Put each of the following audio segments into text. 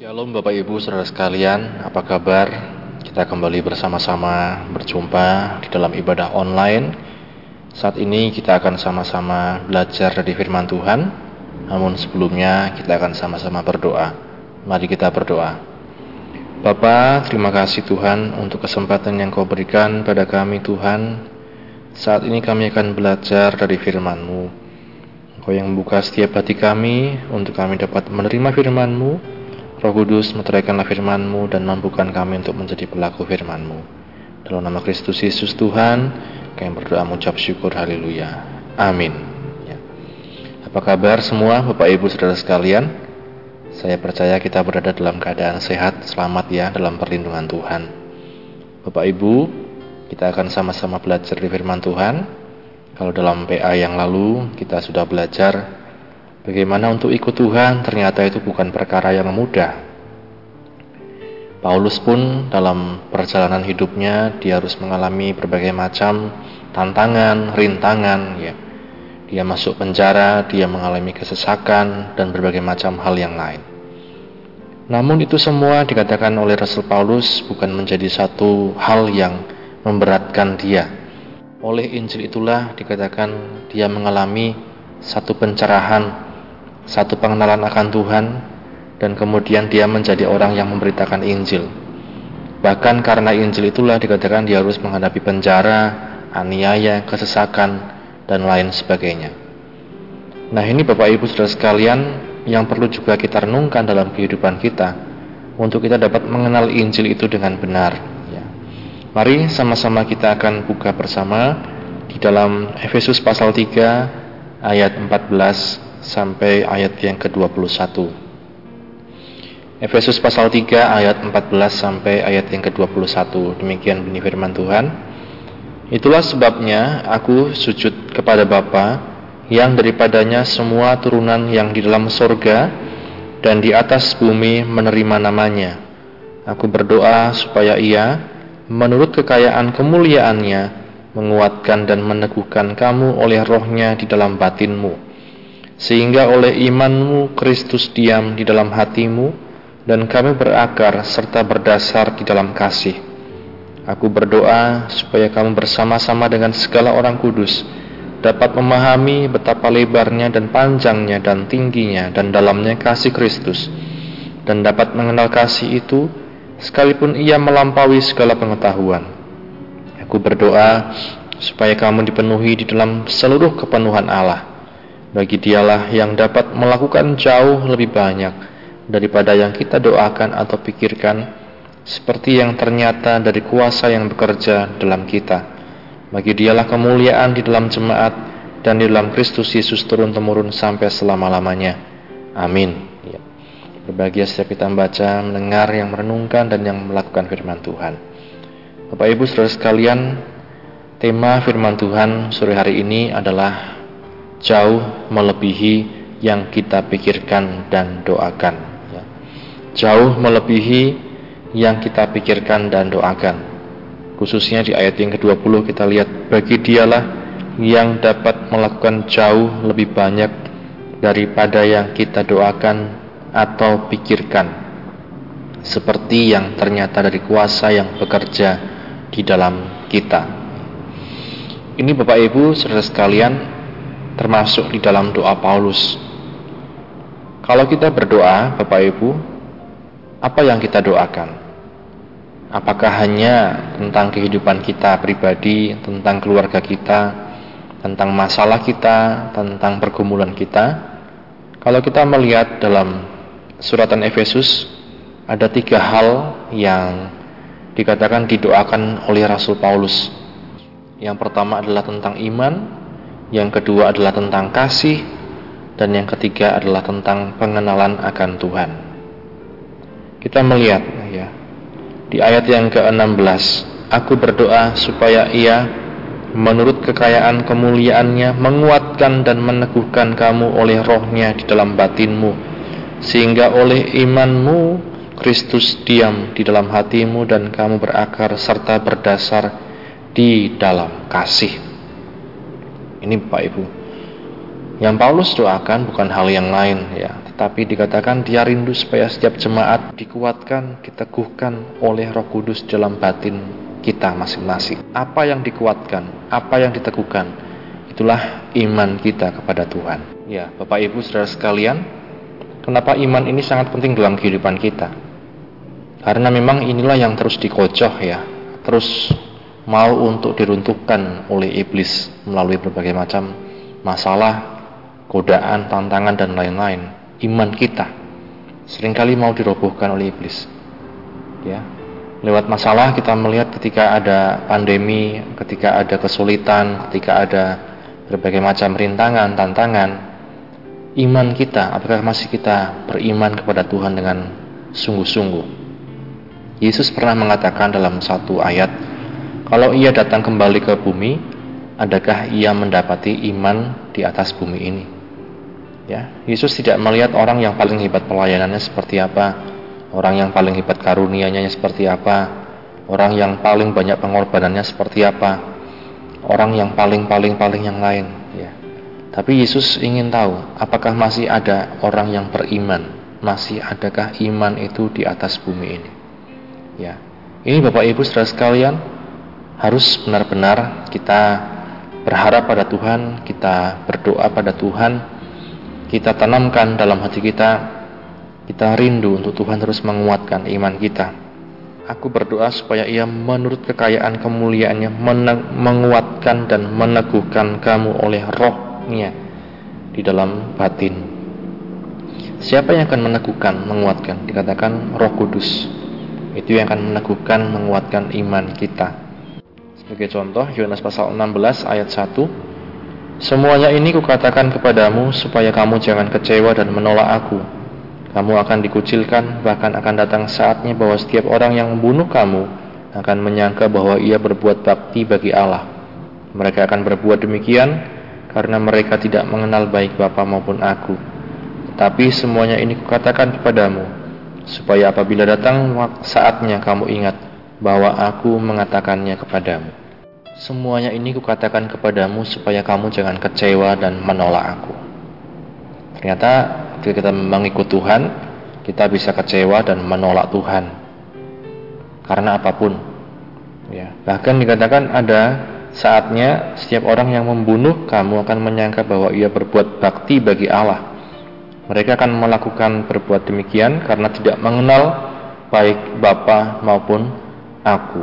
Shalom Bapak Ibu Saudara sekalian, apa kabar? Kita kembali bersama-sama berjumpa di dalam ibadah online. Saat ini kita akan sama-sama belajar dari firman Tuhan. Namun sebelumnya kita akan sama-sama berdoa. Mari kita berdoa. Bapa, terima kasih Tuhan untuk kesempatan yang Kau berikan pada kami Tuhan. Saat ini kami akan belajar dari firman-Mu. Kau yang membuka setiap hati kami untuk kami dapat menerima firman-Mu Roh Kudus, meteraikanlah firman-Mu dan mampukan kami untuk menjadi pelaku firman-Mu. Dalam nama Kristus Yesus Tuhan, kami berdoa mengucap syukur, haleluya. Amin. Ya. Apa kabar semua Bapak Ibu Saudara sekalian? Saya percaya kita berada dalam keadaan sehat, selamat ya dalam perlindungan Tuhan. Bapak Ibu, kita akan sama-sama belajar di firman Tuhan. Kalau dalam PA yang lalu kita sudah belajar Bagaimana untuk ikut Tuhan ternyata itu bukan perkara yang mudah. Paulus pun dalam perjalanan hidupnya dia harus mengalami berbagai macam tantangan, rintangan ya. Dia masuk penjara, dia mengalami kesesakan dan berbagai macam hal yang lain. Namun itu semua dikatakan oleh Rasul Paulus bukan menjadi satu hal yang memberatkan dia. Oleh Injil itulah dikatakan dia mengalami satu pencerahan satu pengenalan akan Tuhan, dan kemudian dia menjadi orang yang memberitakan Injil. Bahkan karena Injil itulah dikatakan dia harus menghadapi penjara, aniaya, kesesakan, dan lain sebagainya. Nah ini Bapak Ibu Saudara sekalian yang perlu juga kita renungkan dalam kehidupan kita untuk kita dapat mengenal Injil itu dengan benar. Ya. Mari sama-sama kita akan buka bersama di dalam Efesus pasal 3 ayat 14 sampai ayat yang ke-21. Efesus pasal 3 ayat 14 sampai ayat yang ke-21. Demikian bunyi firman Tuhan. Itulah sebabnya aku sujud kepada Bapa yang daripadanya semua turunan yang di dalam sorga dan di atas bumi menerima namanya. Aku berdoa supaya ia menurut kekayaan kemuliaannya menguatkan dan meneguhkan kamu oleh rohnya di dalam batinmu sehingga oleh imanmu Kristus diam di dalam hatimu dan kami berakar serta berdasar di dalam kasih. Aku berdoa supaya kamu bersama-sama dengan segala orang kudus dapat memahami betapa lebarnya dan panjangnya dan tingginya dan dalamnya kasih Kristus dan dapat mengenal kasih itu sekalipun ia melampaui segala pengetahuan. Aku berdoa supaya kamu dipenuhi di dalam seluruh kepenuhan Allah bagi dialah yang dapat melakukan jauh lebih banyak daripada yang kita doakan atau pikirkan, seperti yang ternyata dari kuasa yang bekerja dalam kita. Bagi dialah kemuliaan di dalam jemaat dan di dalam Kristus Yesus turun-temurun sampai selama-lamanya. Amin. Ya. Berbahagia setiap kita membaca, mendengar, yang merenungkan, dan yang melakukan firman Tuhan. Bapak Ibu saudara sekalian, tema firman Tuhan sore hari ini adalah jauh melebihi yang kita pikirkan dan doakan. Ya. Jauh melebihi yang kita pikirkan dan doakan. Khususnya di ayat yang ke-20 kita lihat bagi dialah yang dapat melakukan jauh lebih banyak daripada yang kita doakan atau pikirkan. Seperti yang ternyata dari kuasa yang bekerja di dalam kita. Ini Bapak Ibu, saudara sekalian, termasuk di dalam doa Paulus. Kalau kita berdoa, Bapak Ibu, apa yang kita doakan? Apakah hanya tentang kehidupan kita pribadi, tentang keluarga kita, tentang masalah kita, tentang pergumulan kita? Kalau kita melihat dalam suratan Efesus, ada tiga hal yang dikatakan didoakan oleh Rasul Paulus. Yang pertama adalah tentang iman, yang kedua adalah tentang kasih, dan yang ketiga adalah tentang pengenalan akan Tuhan. Kita melihat ya di ayat yang ke-16, aku berdoa supaya ia menurut kekayaan kemuliaannya menguatkan dan meneguhkan kamu oleh rohnya di dalam batinmu sehingga oleh imanmu Kristus diam di dalam hatimu dan kamu berakar serta berdasar di dalam kasih. Ini Bapak Ibu. Yang Paulus doakan bukan hal yang lain ya, tetapi dikatakan dia rindu supaya setiap jemaat dikuatkan, diteguhkan oleh Roh Kudus dalam batin kita masing-masing. Apa yang dikuatkan, apa yang diteguhkan, itulah iman kita kepada Tuhan. Ya, Bapak Ibu Saudara sekalian, kenapa iman ini sangat penting dalam kehidupan kita? Karena memang inilah yang terus dikocoh ya, terus mau untuk diruntuhkan oleh iblis melalui berbagai macam masalah godaan, tantangan dan lain-lain. Iman kita sering kali mau dirobohkan oleh iblis. Ya. Lewat masalah kita melihat ketika ada pandemi, ketika ada kesulitan, ketika ada berbagai macam rintangan, tantangan, iman kita, apakah masih kita beriman kepada Tuhan dengan sungguh-sungguh? Yesus pernah mengatakan dalam satu ayat, kalau ia datang kembali ke bumi, adakah ia mendapati iman di atas bumi ini? Ya, Yesus tidak melihat orang yang paling hebat pelayanannya seperti apa, orang yang paling hebat karunianya seperti apa, orang yang paling banyak pengorbanannya seperti apa, orang yang paling-paling-paling yang lain. Ya. Tapi Yesus ingin tahu, apakah masih ada orang yang beriman, masih adakah iman itu di atas bumi ini? Ya, ini Bapak Ibu saudara sekalian harus benar-benar kita berharap pada Tuhan, kita berdoa pada Tuhan kita tanamkan dalam hati kita, kita rindu untuk Tuhan terus menguatkan iman kita. Aku berdoa supaya ia menurut kekayaan kemuliaannya menguatkan dan meneguhkan kamu oleh rohnya di dalam batin. Siapa yang akan meneguhkan, menguatkan? Dikatakan roh kudus. Itu yang akan meneguhkan, menguatkan iman kita. Sebagai contoh, Yohanes pasal 16 ayat 1 Semuanya ini kukatakan kepadamu supaya kamu jangan kecewa dan menolak aku. Kamu akan dikucilkan, bahkan akan datang saatnya bahwa setiap orang yang membunuh kamu akan menyangka bahwa ia berbuat bakti bagi Allah. Mereka akan berbuat demikian karena mereka tidak mengenal baik Bapa maupun aku. Tetapi semuanya ini kukatakan kepadamu, supaya apabila datang saatnya kamu ingat bahwa aku mengatakannya kepadamu. Semuanya ini kukatakan kepadamu supaya kamu jangan kecewa dan menolak aku. Ternyata ketika kita mengikut Tuhan, kita bisa kecewa dan menolak Tuhan. Karena apa pun. Ya, bahkan dikatakan ada saatnya setiap orang yang membunuh kamu akan menyangka bahwa ia berbuat bakti bagi Allah. Mereka akan melakukan berbuat demikian karena tidak mengenal baik Bapa maupun aku.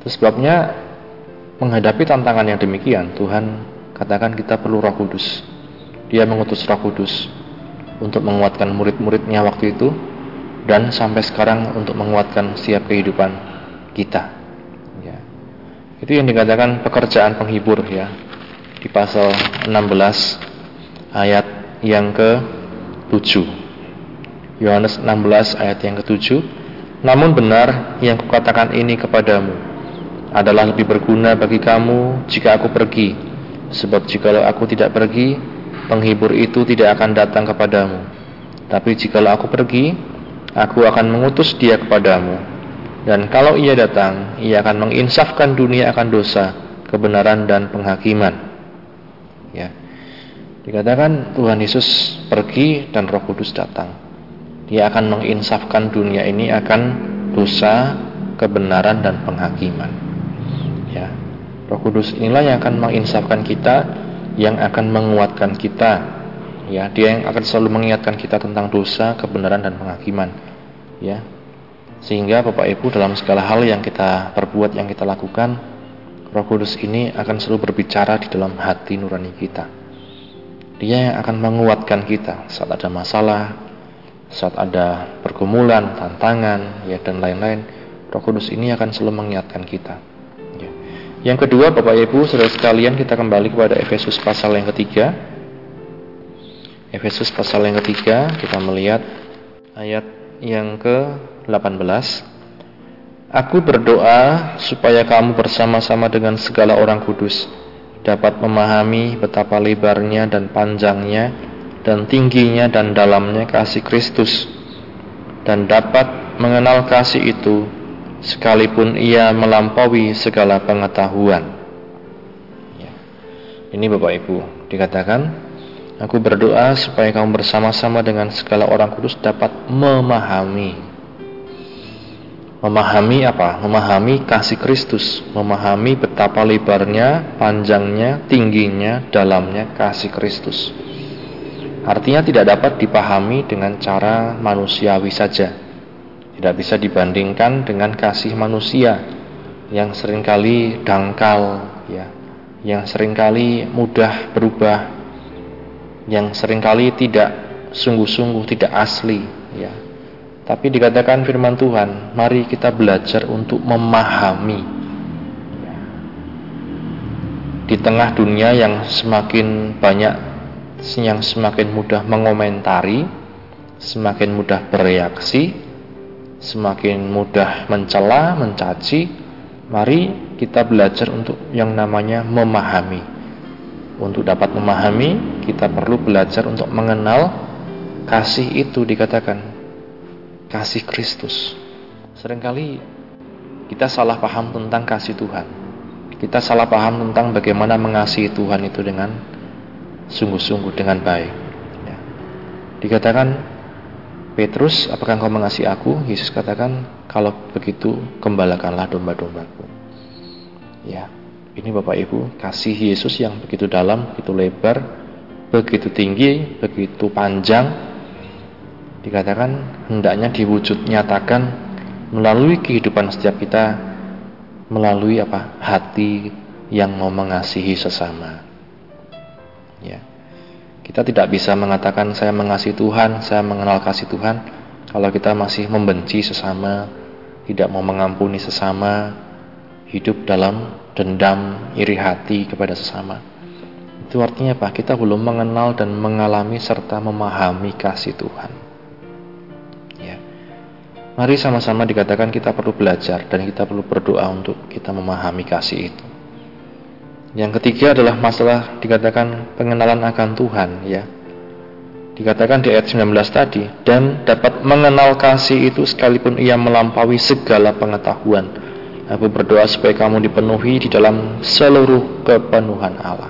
Itu sebabnya menghadapi tantangan yang demikian, Tuhan katakan kita perlu Roh Kudus. Dia mengutus Roh Kudus untuk menguatkan murid-muridnya waktu itu dan sampai sekarang untuk menguatkan setiap kehidupan kita. Ya. Itu yang dikatakan pekerjaan penghibur ya di pasal 16 ayat yang ke-7. Yohanes 16 ayat yang ke-7. Namun benar yang kukatakan ini kepadamu adalah lebih berguna bagi kamu jika aku pergi. Sebab jikalau aku tidak pergi, penghibur itu tidak akan datang kepadamu. Tapi jikalau aku pergi, aku akan mengutus dia kepadamu. Dan kalau ia datang, ia akan menginsafkan dunia akan dosa, kebenaran dan penghakiman. Ya. Dikatakan Tuhan Yesus pergi dan Roh Kudus datang. Dia akan menginsafkan dunia ini akan dosa, kebenaran dan penghakiman. Ya. Roh Kudus inilah yang akan menginsafkan kita, yang akan menguatkan kita. Ya, dia yang akan selalu mengingatkan kita tentang dosa, kebenaran dan penghakiman. Ya. Sehingga Bapak Ibu dalam segala hal yang kita perbuat, yang kita lakukan, Roh Kudus ini akan selalu berbicara di dalam hati nurani kita. Dia yang akan menguatkan kita saat ada masalah, saat ada pergumulan, tantangan, ya dan lain-lain. Roh Kudus ini akan selalu mengingatkan kita. Yang kedua, Bapak Ibu, saudara sekalian, kita kembali kepada Efesus pasal yang ketiga. Efesus pasal yang ketiga, kita melihat ayat yang ke-18. Aku berdoa supaya kamu bersama-sama dengan segala orang kudus dapat memahami betapa lebarnya dan panjangnya dan tingginya dan dalamnya kasih Kristus dan dapat mengenal kasih itu sekalipun ia melampaui segala pengetahuan. Ya. Ini Bapak Ibu, dikatakan, Aku berdoa supaya kamu bersama-sama dengan segala orang kudus dapat memahami. Memahami apa? Memahami kasih Kristus, memahami betapa lebarnya, panjangnya, tingginya, dalamnya kasih Kristus. Artinya tidak dapat dipahami dengan cara manusiawi saja. Tidak bisa dibandingkan dengan kasih manusia yang sering kali dangkal, ya, yang sering kali mudah berubah, yang sering kali tidak sungguh-sungguh tidak asli ya tapi dikatakan firman Tuhan mari kita belajar untuk memahami di tengah dunia yang semakin banyak yang semakin mudah mengomentari semakin mudah bereaksi semakin mudah mencela mencaci mari kita belajar untuk yang namanya memahami untuk dapat memahami, kita perlu belajar untuk mengenal kasih itu dikatakan kasih Kristus. Seringkali kita salah paham tentang kasih Tuhan. Kita salah paham tentang bagaimana mengasihi Tuhan itu dengan sungguh-sungguh dengan baik. Ya. Dikatakan Petrus, apakah engkau mengasihi aku? Yesus katakan, kalau begitu gembalakanlah domba-dombaku. Ya, ini Bapak Ibu, kasih Yesus yang begitu dalam, begitu lebar, begitu tinggi, begitu panjang. Dikatakan hendaknya diwujud nyatakan melalui kehidupan setiap kita, melalui apa? Hati yang mau mengasihi sesama. Ya. Kita tidak bisa mengatakan saya mengasihi Tuhan, saya mengenal kasih Tuhan kalau kita masih membenci sesama, tidak mau mengampuni sesama, hidup dalam dendam, iri hati kepada sesama. Itu artinya apa? Kita belum mengenal dan mengalami serta memahami kasih Tuhan. Ya. Mari sama-sama dikatakan kita perlu belajar dan kita perlu berdoa untuk kita memahami kasih itu. Yang ketiga adalah masalah dikatakan pengenalan akan Tuhan ya. Dikatakan di ayat 19 tadi dan dapat mengenal kasih itu sekalipun ia melampaui segala pengetahuan Aku berdoa supaya kamu dipenuhi di dalam seluruh kepenuhan Allah.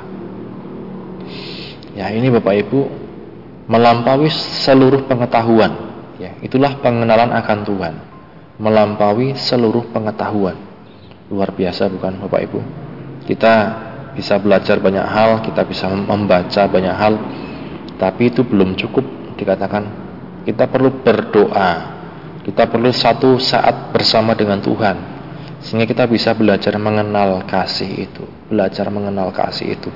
Ya, ini Bapak Ibu melampaui seluruh pengetahuan. Ya, itulah pengenalan akan Tuhan. Melampaui seluruh pengetahuan. Luar biasa bukan Bapak Ibu? Kita bisa belajar banyak hal, kita bisa membaca banyak hal, tapi itu belum cukup dikatakan. Kita perlu berdoa. Kita perlu satu saat bersama dengan Tuhan sehingga kita bisa belajar mengenal kasih itu, belajar mengenal kasih itu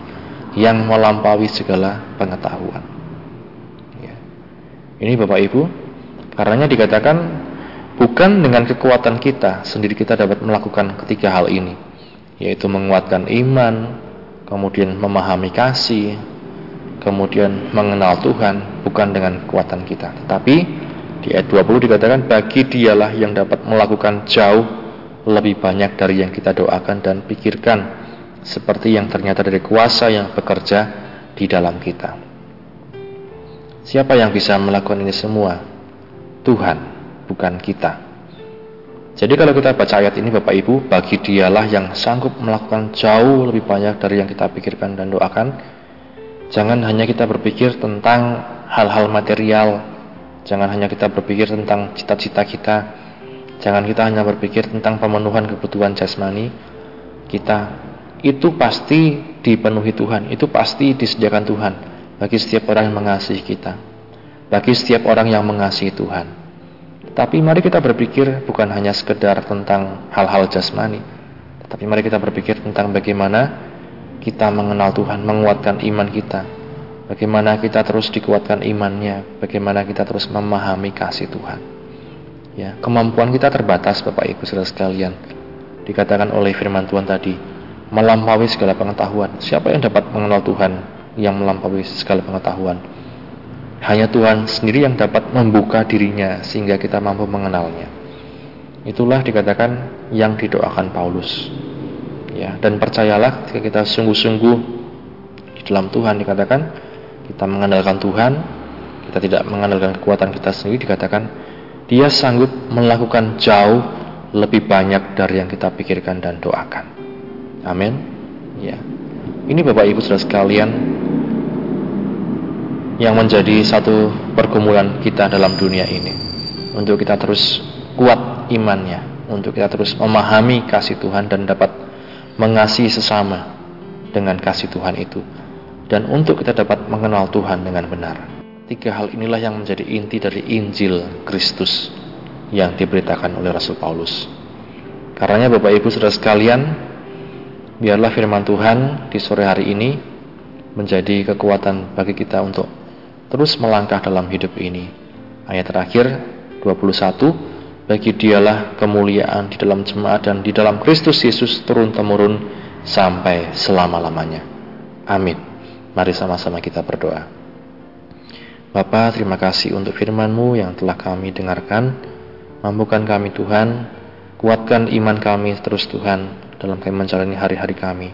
yang melampaui segala pengetahuan. Ya. Ini Bapak Ibu, karenanya dikatakan bukan dengan kekuatan kita sendiri kita dapat melakukan ketiga hal ini, yaitu menguatkan iman, kemudian memahami kasih, kemudian mengenal Tuhan bukan dengan kekuatan kita, tetapi di ayat 20 dikatakan bagi dialah yang dapat melakukan jauh lebih banyak dari yang kita doakan dan pikirkan seperti yang ternyata dari kuasa yang bekerja di dalam kita. Siapa yang bisa melakukan ini semua? Tuhan, bukan kita. Jadi kalau kita baca ayat ini Bapak Ibu, bagi dialah yang sanggup melakukan jauh lebih banyak dari yang kita pikirkan dan doakan. Jangan hanya kita berpikir tentang hal-hal material, jangan hanya kita berpikir tentang cita-cita kita, Jangan kita hanya berpikir tentang pemenuhan kebutuhan jasmani kita. Itu pasti dipenuhi Tuhan, itu pasti disediakan Tuhan bagi setiap orang yang mengasihi kita. Bagi setiap orang yang mengasihi Tuhan. Tapi mari kita berpikir bukan hanya sekedar tentang hal-hal jasmani, tetapi mari kita berpikir tentang bagaimana kita mengenal Tuhan, menguatkan iman kita. Bagaimana kita terus dikuatkan imannya, bagaimana kita terus memahami kasih Tuhan. Ya, kemampuan kita terbatas Bapak Ibu Saudara sekalian. Dikatakan oleh firman Tuhan tadi, melampaui segala pengetahuan. Siapa yang dapat mengenal Tuhan yang melampaui segala pengetahuan? Hanya Tuhan sendiri yang dapat membuka dirinya sehingga kita mampu mengenalnya. Itulah dikatakan yang didoakan Paulus. Ya, dan percayalah jika kita sungguh-sungguh di dalam Tuhan dikatakan kita mengandalkan Tuhan, kita tidak mengandalkan kekuatan kita sendiri dikatakan dia sanggup melakukan jauh lebih banyak dari yang kita pikirkan dan doakan. Amin. Ya. Ini Bapak Ibu Saudara sekalian yang menjadi satu pergumulan kita dalam dunia ini. Untuk kita terus kuat imannya, untuk kita terus memahami kasih Tuhan dan dapat mengasihi sesama dengan kasih Tuhan itu. Dan untuk kita dapat mengenal Tuhan dengan benar. Tiga hal inilah yang menjadi inti dari Injil Kristus yang diberitakan oleh Rasul Paulus. Karena Bapak Ibu Saudara sekalian, biarlah firman Tuhan di sore hari ini menjadi kekuatan bagi kita untuk terus melangkah dalam hidup ini. Ayat terakhir 21, bagi dialah kemuliaan di dalam jemaat dan di dalam Kristus Yesus turun-temurun sampai selama-lamanya. Amin. Mari sama-sama kita berdoa. Bapa, terima kasih untuk firman-Mu yang telah kami dengarkan. Mampukan kami Tuhan Kuatkan iman kami terus Tuhan dalam kami menjalani hari-hari kami.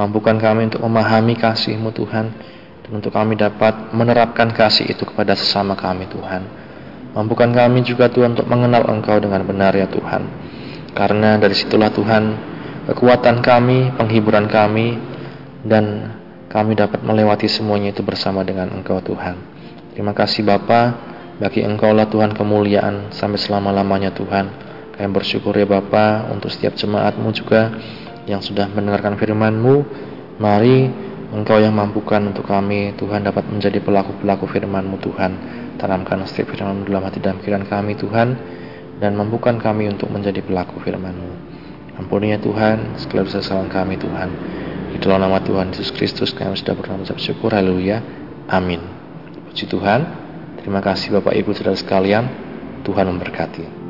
Mampukan kami untuk memahami kasih-Mu Tuhan dan untuk kami dapat menerapkan kasih itu kepada sesama kami Tuhan. Mampukan kami juga Tuhan untuk mengenal Engkau dengan benar ya Tuhan. Karena dari situlah Tuhan kekuatan kami, penghiburan kami dan kami dapat melewati semuanya itu bersama dengan Engkau Tuhan. Terima kasih Bapa, bagi Engkau lah Tuhan kemuliaan sampai selama-lamanya Tuhan. Kami bersyukur ya Bapa untuk setiap jemaatmu juga yang sudah mendengarkan firman-Mu. Mari Engkau yang mampukan untuk kami Tuhan dapat menjadi pelaku-pelaku firman-Mu Tuhan. Tanamkan setiap firman dalam hati dan pikiran kami Tuhan dan mampukan kami untuk menjadi pelaku firman-Mu. Ampuni ya Tuhan segala dosa kami Tuhan. Di dalam nama Tuhan Yesus Kristus kami sudah pernah mengucap syukur. Haleluya. Amin. Puji Tuhan. Terima kasih Bapak Ibu Saudara sekalian. Tuhan memberkati.